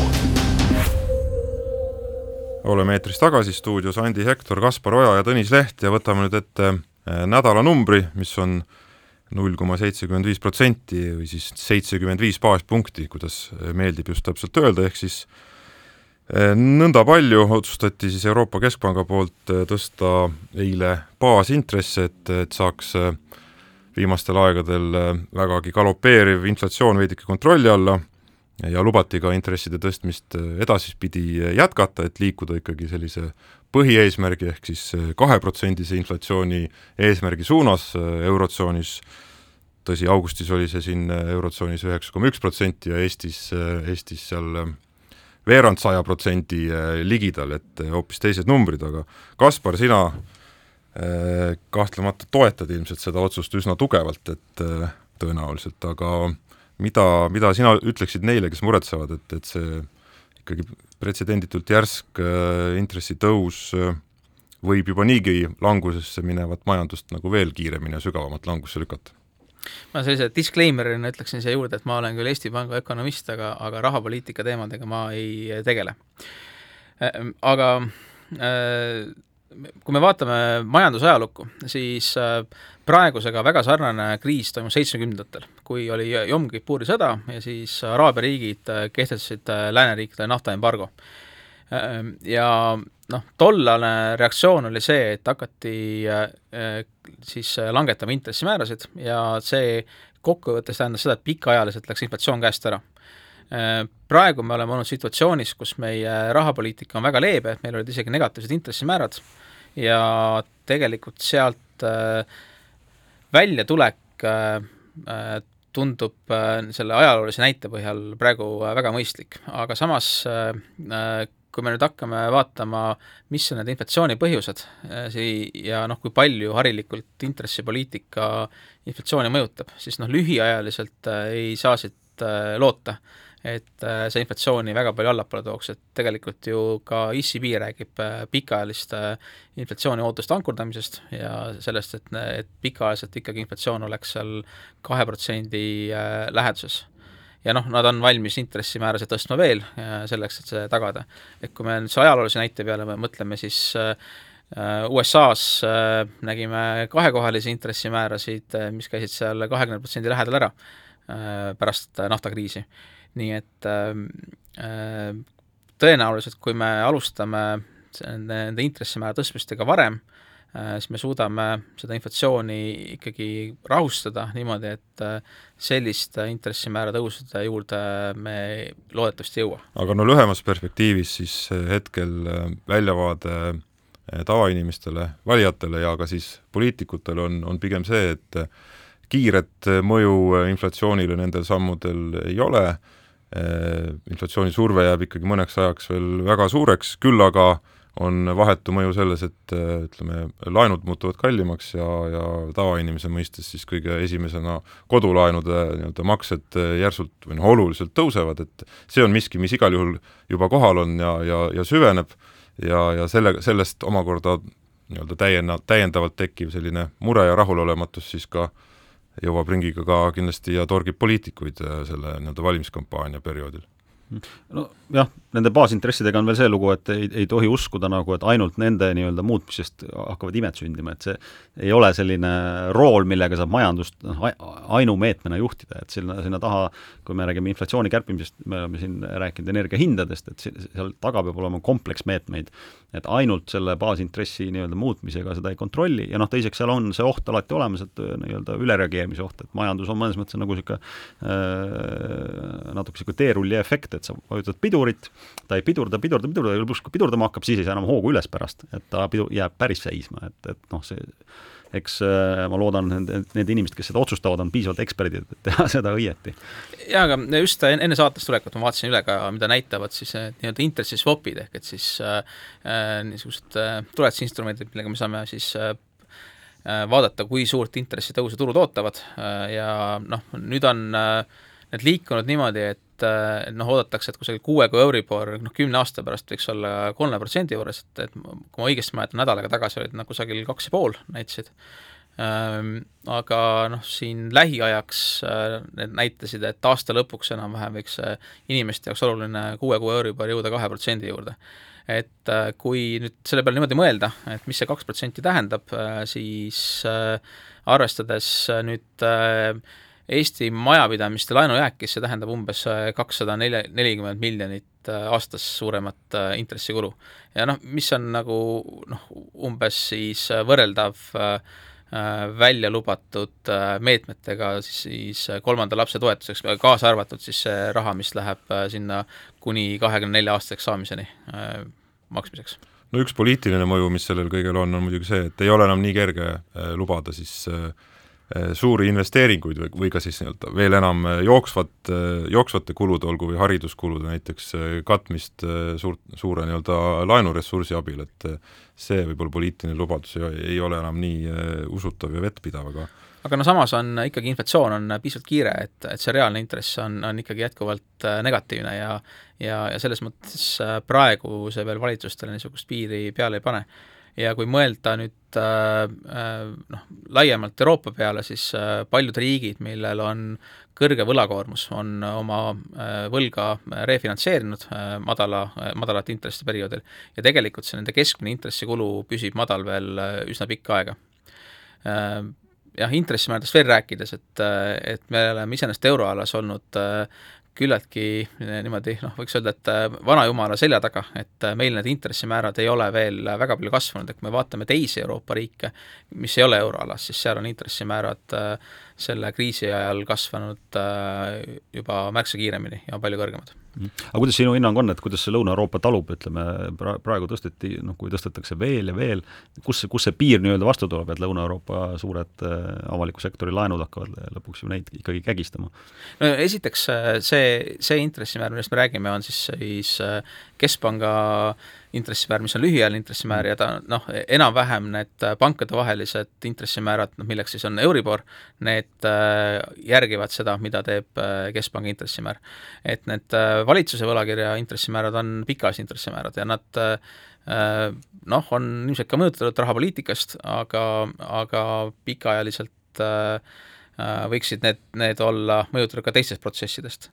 oleme eetris tagasi, stuudios Andi Hektor, Kaspar Oja ja Tõnis Leht ja võtame nüüd ette eh, nädalanumbri, mis on null koma seitsekümmend viis protsenti või siis seitsekümmend viis baaspunkti, kuidas meeldib just täpselt öelda, ehk siis eh, nõnda palju otsustati siis Euroopa Keskpanga poolt eh, tõsta eile baasintresse, et, et saaks viimastel aegadel äh, vägagi galopeeriv inflatsioon veidike kontrolli alla ja lubati ka intresside tõstmist äh, edaspidi äh, jätkata, et liikuda ikkagi sellise põhieesmärgi ehk siis kaheprotsendise inflatsiooni eesmärgi suunas Eurotsoonis, tõsi, augustis oli see siin Eurotsoonis üheksa koma üks protsenti ja Eestis, Eestis seal veerand saja protsendi ligidal, et hoopis teised numbrid, aga Kaspar, sina Äh, kahtlemata toetad ilmselt seda otsust üsna tugevalt, et äh, tõenäoliselt, aga mida, mida sina ütleksid neile, kes muretsevad, et, et see ikkagi pretsedenditult järsk äh, intressitõus võib juba niigi langusesse minevat majandust nagu veel kiiremini ja sügavamat langusse lükata?
ma sellise disclaimer'ina ütleksin siia juurde, et ma olen küll Eesti Panga ökonomist, aga, aga rahapoliitika teemadega ma ei tegele. Aga äh, kui me vaatame majandusajalukku, siis äh, praegusega väga sarnane kriis toimus seitsmekümnendatel, kui oli Yom Kippuri sõda ja siis Araabia riigid äh, kehtestasid äh, lääneriikidele naftaembargo. Ja noh, tollane reaktsioon oli see, et hakati siis langetama intressimäärasid ja see kokkuvõttes tähendas seda, et pikaajaliselt läks inflatsioon käest ära praegu me oleme olnud situatsioonis, kus meie rahapoliitika on väga leebe, meil olid isegi negatiivsed intressimäärad ja tegelikult sealt äh, väljatulek äh, äh, tundub selle ajaloolise näite põhjal praegu väga mõistlik, aga samas kui me nüüd hakkame vaatama, mis on need inflatsiooni põhjused ja noh, kui palju harilikult intressipoliitika inflatsiooni mõjutab, siis noh, lühiajaliselt ei saa siit loota et äh, see inflatsiooni väga palju allapoole tooks, et tegelikult ju ka ECB räägib äh, pikaajalist äh, inflatsiooni ootuste ankurdamisest ja sellest, et, et pikaajaliselt ikkagi inflatsioon oleks seal kahe protsendi läheduses. ja noh, nad on valmis intressimäärasid tõstma veel selleks, et see tagada. et kui me nüüd selle ajaloolise näite peale mõtleme, siis USA-s nägime kahekohalisi intressimäärasid, mis käisid seal kahekümne protsendi lähedal ära pärast naftakriisi nii et ähm, äh, tõenäoliselt, kui me alustame nende intressimäära tõstmistega varem äh,, siis me suudame seda inflatsiooni ikkagi rahustada niimoodi, et äh, sellist intressimäära tõusude juurde me loodetavasti ei jõua.
aga no lühemas perspektiivis siis hetkel äh, väljavaade tavainimestele, valijatele ja ka siis poliitikutele on, on pigem see, et kiiret mõju inflatsioonile nendel sammudel ei ole inflatsioonisurve jääb ikkagi mõneks ajaks veel väga suureks, küll aga on vahetu mõju selles, et äh, ütleme, laenud muutuvad kallimaks ja, ja tavainimese mõistes siis kõige esimesena kodulaenude nii-öelda maksed äh, järsult või noh, oluliselt tõusevad, et see on miski, mis igal juhul juba kohal on ja, ja, ja süveneb ja, ja selle, sellest omakorda nii-öelda täiena-, täiendavalt tekkiv selline mure ja rahulolematus siis ka äh, jõuab ringiga ka kindlasti ja torgib poliitikuid äh, selle nii-öelda valimiskampaania perioodil
nojah, nende baasintressidega on veel see lugu, et ei, ei tohi uskuda nagu, et ainult nende nii-öelda muutmisest hakkavad imed sündima, et see ei ole selline rool, millega saab majandust noh, ainumeetmena juhtida, et sinna, sinna taha, kui me räägime inflatsiooni kärpimisest, me oleme siin rääkinud energiahindadest, et seal taga peab olema kompleks meetmeid, et ainult selle baasintressi nii-öelda muutmisega seda ei kontrolli ja noh, teiseks seal on see oht alati olemas, et nii-öelda ülereageerimise oht, et majandus on mõnes mõttes nagu niisugune äh, natuke niisugune teerulli efekt, et sa vajutad pidurit, ta ei pidurda, pidurda, pidurda ja lõpuks, kui pidurdama hakkab, siis ei saa enam hoogu üles pärast, et ta pidu-, jääb päris seisma, et, et noh, see eks äh, ma loodan, need, need inimesed, kes seda otsustavad, on piisavalt eksperdid, et teha seda õieti.
jaa, aga just enne saatest tulekut ma vaatasin üle ka, mida näitavad siis nii-öelda intressiswap'id, ehk et siis äh, niisugused äh, tuletisinstrumendid, millega me saame siis äh, vaadata, kui suurt intressitõusu turud ootavad äh, ja noh, nüüd on äh, need liikunud niimoodi, et et noh, oodatakse, et kusagil kuue kui Euribor noh, kümne aasta pärast võiks olla kolme protsendi juures, et, et kui ma õigesti mäletan, nädal aega tagasi olid nad kusagil kaks ja pool näitasid ähm,. Aga noh, siin lähiajaks äh, need näitasid, et aasta lõpuks enam-vähem võiks äh, inimeste jaoks oluline kuue kuu Euribor jõuda kahe protsendi juurde et äh, kui nüüd selle peale niimoodi mõelda, et mis see kaks protsenti tähendab, äh, siis äh, arvestades nüüd äh, Eesti majapidamiste laenujääk, see tähendab umbes äh, kakssada nelja, nelikümmend miljonit äh, aastas suuremat äh, intressikulu. ja noh, mis on nagu noh, umbes siis võrreldav välja lubatud meetmetega siis, kolmanda lapse toetuseks, kaasa arvatud siis see raha, mis läheb sinna kuni kahekümne nelja aastaseks saamiseni maksmiseks
no üks poliitiline mõju, mis sellel kõigel on, on muidugi see, et ei ole enam nii kerge lubada siis äh, suuri investeeringuid või, või ka siis nii-öelda veel enam eh, jooksvat, eh, jooksvate kulude, olgu või hariduskulude näiteks katmist suurt, suure nii-öelda laenuressursi abil, et see võib-olla poliitiline lubadus ei, ei ole enam nii usutav ja vettpidav, aga
aga no samas on ikkagi inflatsioon on piisavalt kiire, et, et see reaalne intress on, on ikkagi jätkuvalt negatiivne ja ja, ja selles mõttes praegu see veel valitsustele niisugust piiri peale ei pane ja kui mõelda nüüd äh, äh, noh, laiemalt Euroopa peale, siis äh, paljud riigid, millel on kõrge võlakoormus, on oma võlga refinantseerinud madala, madalate intresside perioodil ja tegelikult see nende keskmine intressikulu püsib madal veel üsna pikka aega. Jah, intressimääradest veel rääkides, et, et me oleme iseenesest euroalas olnud küllaltki eh, niimoodi noh, võiks öelda, et eh, vanajumala selja taga, et eh, meil need intressimäärad ei ole veel väga palju kasvanud, et kui me vaatame teisi Euroopa riike, mis ei ole euroalas, siis seal on intressimäärad selle kriisi ajal kasvanud juba märksa kiiremini ja palju kõrgemad
Mhm. aga kuidas sinu hinnang on, et kuidas see Lõuna-Euroopa talub, ütleme, pra-, praegu tõsteti, noh, kui tõstetakse veel ja veel, kus see, kus see piir nii-öelda vastu tuleb, et Lõuna-Euroopa suured äh, avaliku sektori laenud hakkavad lõpuks ju neid ikkagi kägistama?
no esiteks see, see intressimäär, millest me räägime, on siis, siis äh, keskpanga intressimäär, mis on lühiajaline intressimäär ja ta noh, enam-vähem need pankadevahelised intressimäärad, noh milleks siis on Euribor, need äh, järgivad seda, mida teeb äh, keskpanga intressimäär. et need äh, valitsuse võlakirja intressimäärad on pikaajalised intressimäärad ja nad noh, on ilmselt ka mõjutatud rahapoliitikast, aga, aga pikaajaliselt võiksid need, need olla mõjutatud ka teistest protsessidest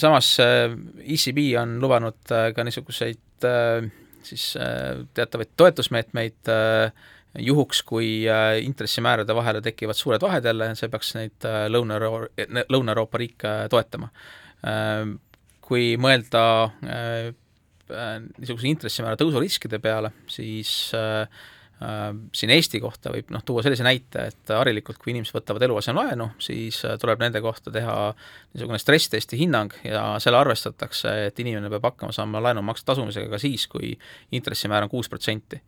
samas ECB on lubanud äh, ka niisuguseid äh, siis teatavaid toetusmeetmeid juhuks, kui intressimäärade vahele tekivad suured vahed jälle, see peaks neid Lõuna-Euro-, Lõuna-Euroopa riike toetama. Ehm, kui mõelda niisuguse intressimäära tõusuriskide peale, siis Äh, siin Eesti kohta võib noh, tuua sellise näite, et harilikult, kui inimesed võtavad eluasemelaenu, siis äh, tuleb nende kohta teha niisugune stress-testi hinnang ja seal arvestatakse, et inimene peab hakkama saama laenumakse tasumisega ka siis, kui intressimäär on kuus protsenti.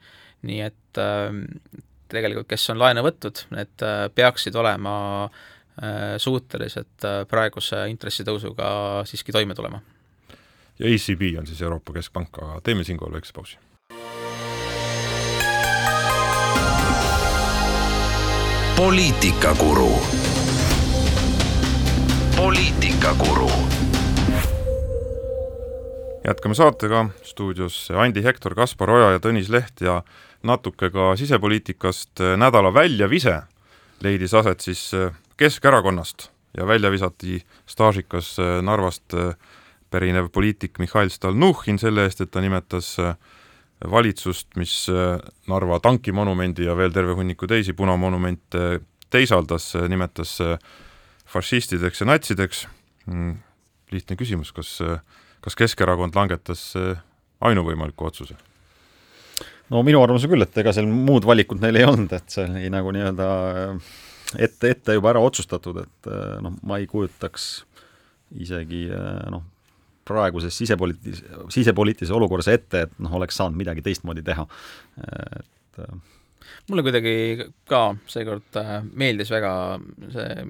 nii et äh, tegelikult, kes on laene võtnud, need peaksid olema suutelised praeguse intressitõusuga siiski toime tulema.
ja ECB on siis Euroopa Keskpank, aga teeme siinkohal väikse pausi
poliitikakuru. poliitikakuru.
jätkame saatega, stuudios Andi Hektor, Kaspar Oja ja Tõnis Leht ja natuke ka sisepoliitikast nädala väljavise leidis aset siis Keskerakonnast ja välja visati staažikas Narvast pärinev poliitik Mihhail Stalnuhhin selle eest, et ta nimetas valitsust, mis äh, Narva tankimonumendi ja veel terve hunniku teisi punamonumente teisaldas, nimetas äh, fašistideks ja natsideks. Mm, lihtne küsimus, kas, äh, kas Keskerakond langetas ainuvõimaliku otsuse?
no minu arvamuse küll, et ega seal muud valikut neil ei olnud, et see oli nagu nii-öelda ette, ette juba ära otsustatud, et noh, ma ei kujutaks isegi noh, praeguses sisepoliitis-, sisepoliitilises olukorras ette, et noh, oleks saanud midagi teistmoodi teha. et
mulle kuidagi ka seekord äh, meeldis väga see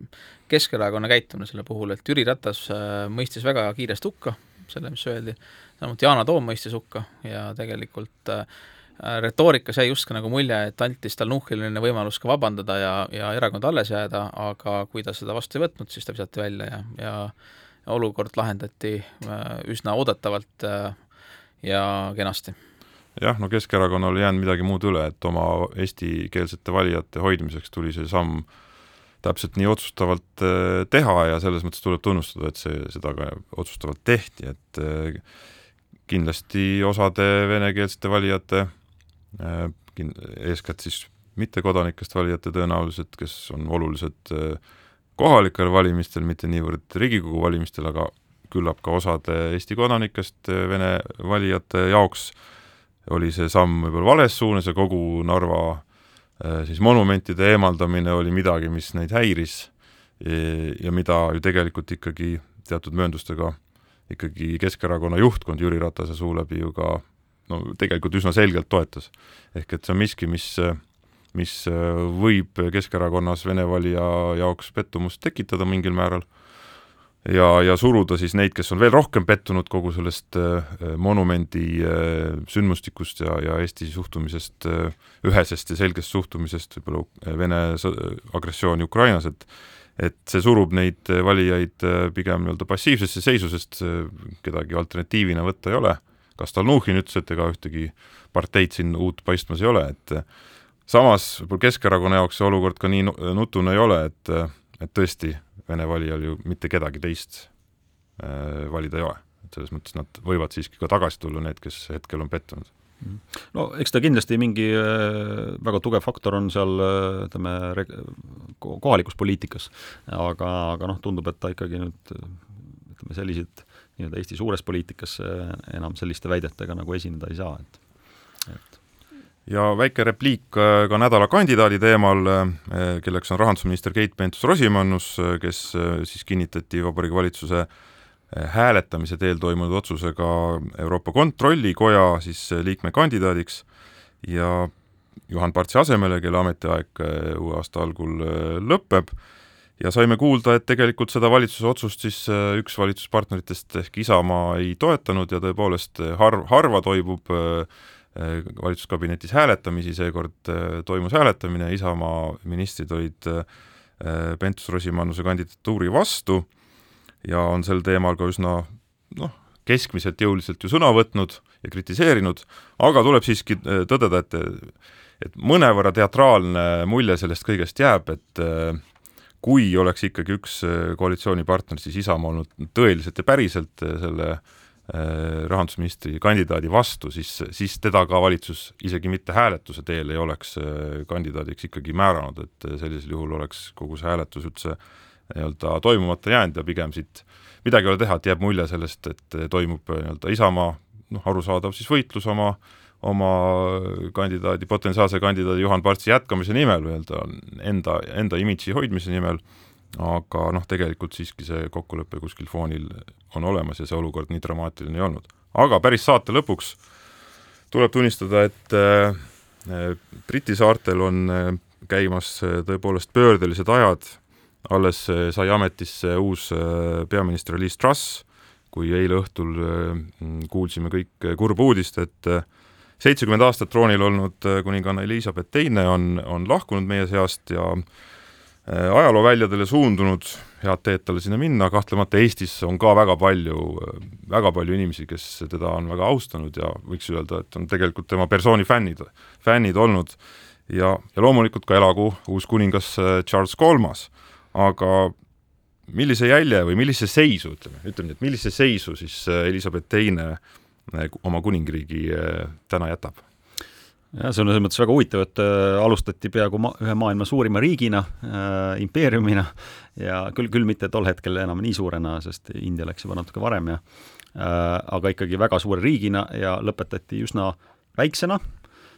Keskerakonna käitumine selle puhul, et Jüri Ratas äh, mõistis väga kiiresti hukka selle, mis öeldi, samuti Yana Toom mõistis hukka ja tegelikult äh, retoorikas jäi justkui nagu mulje, et anti Stalnuhhinile võimalus ka vabandada ja, ja erakond alles jääda, aga kui ta seda vastu ei võtnud, siis ta visati välja ja, ja olukord lahendati üsna oodatavalt ja kenasti.
Jah, no Keskerakonnal ei jäänud midagi muud üle, et oma eestikeelsete valijate hoidmiseks tuli see samm täpselt nii otsustavalt äh, teha ja selles mõttes tuleb tunnustada, et see, seda ka otsustavalt tehti, et äh, kindlasti osade venekeelsete valijate, äh, eeskätt siis mittekodanikest valijate tõenäoliselt, kes on olulised kohalikel valimistel, mitte niivõrd Riigikogu valimistel, aga küllap ka osade Eesti kodanikest Vene valijate jaoks oli see samm võib-olla vales suunas ja kogu Narva äh, siis monumentide eemaldamine oli midagi, mis neid häiris ja mida ju tegelikult ikkagi teatud mööndustega ikkagi Keskerakonna juhtkond Jüri Ratase suu läbi ju ka no tegelikult üsna selgelt toetas. ehk et see on miski, mis, mis võib Keskerakonnas Vene valija jaoks pettumust tekitada mingil määral ja, ja suruda siis neid, kes on veel rohkem pettunud kogu sellest äh, monumendi äh, sündmustikust ja, ja Eesti suhtumisest äh,, ühesest ja selgest suhtumisest võib-olla äh, Vene agressiooni Ukrainas, et et see surub neid valijaid äh, pigem nii-öelda passiivsesse seisu, sest äh, kedagi alternatiivina võtta ei ole. ka Stalnuhhin ütles, et ega ühtegi parteid siin uut paistmas ei ole, et samas Keskerakonna jaoks see olukord ka nii nutune ei ole, et, et tõesti Vene valijal ju mitte kedagi teist äh, valida ei ole. et selles mõttes nad võivad siiski ka tagasi tulla, need, kes hetkel on pettunud
no eks ta kindlasti mingi äh, väga tugev faktor on seal äh, ütleme, kohalikus poliitikas, aga, aga noh, tundub, et ta ikkagi nüüd ütleme, selliseid nii-öelda Eesti suures poliitikas enam selliste väidetega nagu esineda ei saa, et et
ja väike repliik äh, ka nädala kandidaadi teemal, äh, kelleks on rahandusminister Keit Pentus-Rosimannus, äh, kes siis kinnitati Vabariigi Valitsuse hääletamise teel toimunud otsusega Euroopa Kontrollikoja siis liikme kandidaadiks ja Juhan Partsi asemele, kelle ametiaeg uue aasta algul lõpeb, ja saime kuulda, et tegelikult seda valitsuse otsust siis üks valitsuspartneritest ehk Isamaa ei toetanud ja tõepoolest harv, harva toimub Äh, valitsuskabinetis hääletamisi, seekord äh, toimus hääletamine, Isamaa ministrid olid äh, Pentus-Rosimannuse kandidatuuri vastu ja on sel teemal ka üsna noh, keskmiselt jõuliselt ju sõna võtnud ja kritiseerinud, aga tuleb siiski tõdeda, et et mõnevõrra teatraalne mulje sellest kõigest jääb, et kui oleks ikkagi üks koalitsioonipartner, siis Isamaa olnud tõeliselt ja päriselt selle äh, Äh, rahandusministri kandidaadi vastu, siis, siis teda ka valitsus isegi mitte hääletuse teel ei oleks äh, kandidaadiks ikkagi määranud, et äh, sellisel juhul oleks kogu see hääletus üldse nii-öelda toimumata jäänud ja pigem siit midagi ei ole teha, et jääb mulje sellest, et toimub nii-öelda Isamaa noh, arusaadav siis võitlus oma oma kandidaadi, potentsiaalse kandidaadi Juhan Partsi jätkamise nimel, nii-öelda enda, enda imidži hoidmise nimel aga noh, tegelikult siiski see kokkulepe kuskil foonil on olemas ja see olukord nii dramaatiline ei olnud. aga päris saate lõpuks tuleb tunnistada, et äh, Briti saartel on äh, käimas äh, tõepoolest pöördelised ajad, alles äh, sai ametisse uus äh, peaminister Liz Truss, kui eile õhtul äh, kuulsime kõik kurba uudist, et seitsekümmend aastat troonil olnud kuninganna Elizabeth Teine on, on lahkunud meie seast ja Äh, ajalooväljadele suundunud, head teed talle sinna minna, kahtlemata Eestis on ka väga palju, väga palju inimesi, kes teda on väga austanud ja võiks öelda, et on tegelikult tema persooni fännid, fännid olnud ja, ja loomulikult ka elagu uus kuningas äh, Charles Kolmas. aga millise jälje või millise seisu, ütleme, ütleme nii, et millise seisu siis äh, Elizabeth Teine oma kuningriigi täna jätab?
Jah, see on selles mõttes väga huvitav, et äh, alustati peaaegu ma-, ühe maailma suurima riigina äh,, impeeriumina ja küll, küll mitte tol hetkel enam nii suurena, sest India läks juba natuke varem ja äh, aga ikkagi väga suure riigina ja lõpetati üsna väiksena.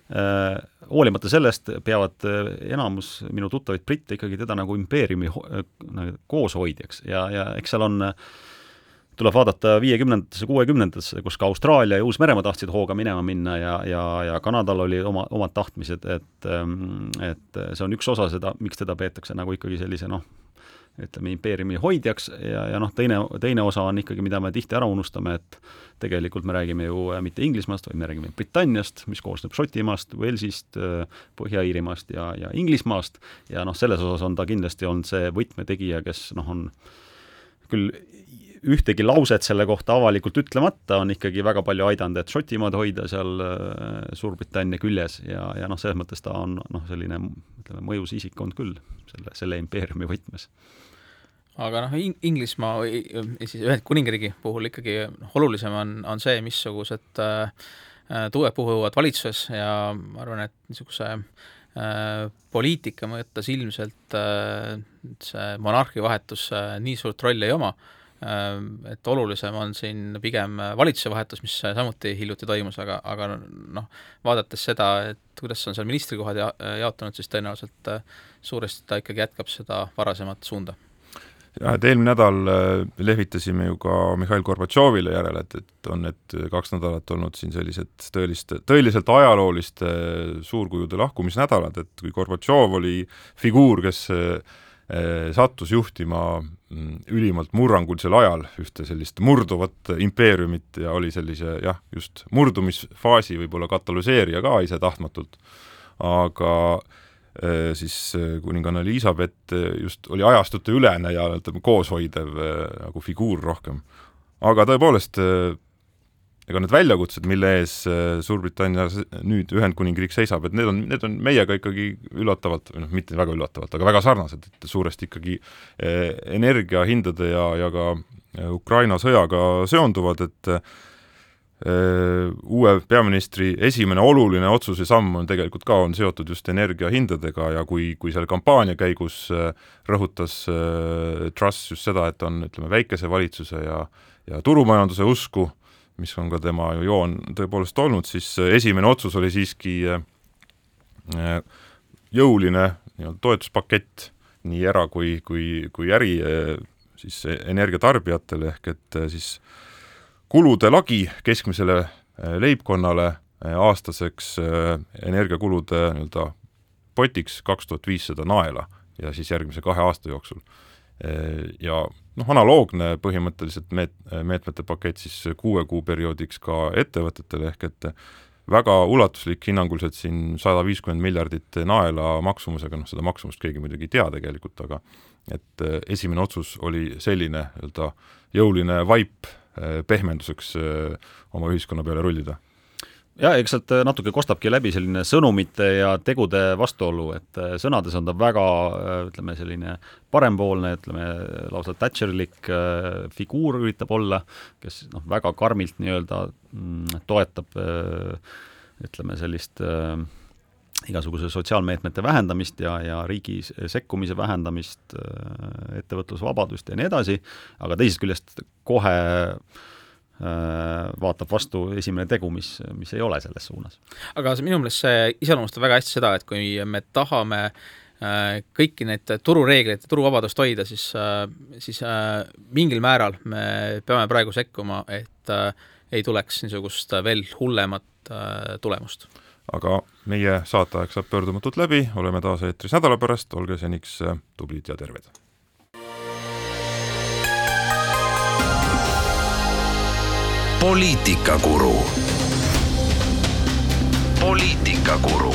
Äh,, hoolimata sellest peavad äh, enamus minu tuttavaid britte ikkagi teda nagu impeeriumi ho-, äh, kooshoidjaks ja, ja eks seal on äh, tuleb vaadata viiekümnendatesse, kuuekümnendatesse, kus ka Austraalia ja Uus-Meremaa tahtsid hooga minema minna ja, ja, ja Kanadal oli oma, omad tahtmised, et ähm, et see on üks osa seda, miks teda peetakse nagu ikkagi sellise noh, ütleme, impeeriumi hoidjaks ja, ja noh, teine, teine osa on ikkagi, mida me tihti ära unustame, et tegelikult me räägime ju äh, mitte Inglismaast, vaid me räägime Britanniast, mis koosneb Šotimaast, Walesist, äh, Põhja-Iirimaast ja, ja Inglismaast, ja noh, selles osas on ta kindlasti olnud see võtmetegija, kes noh, on küll ühtegi lauset selle kohta avalikult ütlemata, on ikkagi väga palju aidanud, et Šotimaad hoida seal äh, Suurbritannia küljes ja, ja noh, selles mõttes ta on noh, selline ütleme, mõjus isik olnud küll selle, selle impeeriumi võtmes.
Aga noh, Inglismaa või siis Ühendkuningriigi puhul ikkagi noh, olulisem on, on see, missugused äh, tuuled puhuvad valitsuses ja ma arvan, et niisuguse äh, poliitika mõttes ilmselt äh, see monarhi vahetus äh, nii suurt rolli ei oma et olulisem on siin pigem valitsuse vahetus, mis samuti hiljuti toimus, aga, aga noh, vaadates seda, et kuidas on seal ministrikohad ja, jaotunud, siis tõenäoliselt äh, suuresti ta ikkagi jätkab seda varasemat suunda.
Jah, et eelmine nädal äh, lehvitasime ju ka Mihhail Gorbatšovile järele, et, et on need kaks nädalat olnud siin sellised tõeliste, tõeliselt ajalooliste äh, suurkujude lahkumisnädalad, et kui Gorbatšov oli figuur, kes sattus juhtima mm, ülimalt murrangulisel ajal ühte sellist murduvat impeeriumit ja oli sellise jah, just murdumisfaasi võib-olla katalüseerija ka ise tahtmatult, aga äh, Äh, siis äh, kuninganna Elizabeth äh, just oli ajastute ülene ja ütleme, kooshoidev nagu figuur rohkem. aga tõepoolest, ega need väljakutsed, mille ees Suurbritannia nüüd Ühendkuningriik seisab, et need on, need on meiega ikkagi üllatavalt, või noh, mitte väga üllatavalt, aga väga sarnased, et suuresti ikkagi energiahindade ja, ja ka Ukraina sõjaga seonduvad, et uue peaministri esimene oluline otsus ja samm on tegelikult ka, on seotud just energiahindadega ja kui, kui seal kampaania käigus rõhutas Truss just seda, et on, ütleme, väikese valitsuse ja ja turumajanduse usku, mis on ka tema ju joon tõepoolest olnud, siis esimene otsus oli siiski jõuline nii-öelda toetuspakett nii era- kui, kui, kui äri siis energiatarbijatele, ehk et siis äh, kulude lagi keskmisele äh, leibkonnale äh, aastaseks äh, energiakulude nii-öelda potiks kaks tuhat viissada naela ja siis järgmise kahe aasta jooksul. Ja noh, analoogne põhimõtteliselt meet-, meetmete pakett siis kuue kuu perioodiks ka ettevõtetele, ehk et väga ulatuslik, hinnanguliselt siin sada viiskümmend miljardit naela maksumusega, noh seda maksumust keegi muidugi ei tea tegelikult, aga et esimene otsus oli selline nii-öelda jõuline vaip Äh, pehmenduseks äh, oma ühiskonna peale rullida
jaa, eks sealt äh, natuke kostabki läbi selline sõnumite ja tegude vastuolu, et sõnades on ta väga ütleme, selline parempoolne, ütleme lausa Thatcherlik figuur üritab olla, kes noh, väga karmilt nii-öelda mm, toetab ütleme, sellist äh, igasuguse sotsiaalmeetmete vähendamist ja, ja riigi sekkumise vähendamist, äh, ettevõtlusvabadust ja nii edasi, aga teisest küljest kohe äh, vaatab vastu esimene tegu, mis, mis ei ole selles suunas.
aga see minu meelest see iseloomustab väga hästi seda, et kui me tahame äh, kõiki neid turureegleid ja turuvabadust hoida, siis, siis mingil määral me peame praegu sekkuma, et ei tuleks niisugust veel hullemat tulemust
aga meie saateaeg saab pöördumatult läbi, oleme taas eetris nädala pärast, olge seniks äh, tublid ja terved!
Poliitikakuru poliitikakuru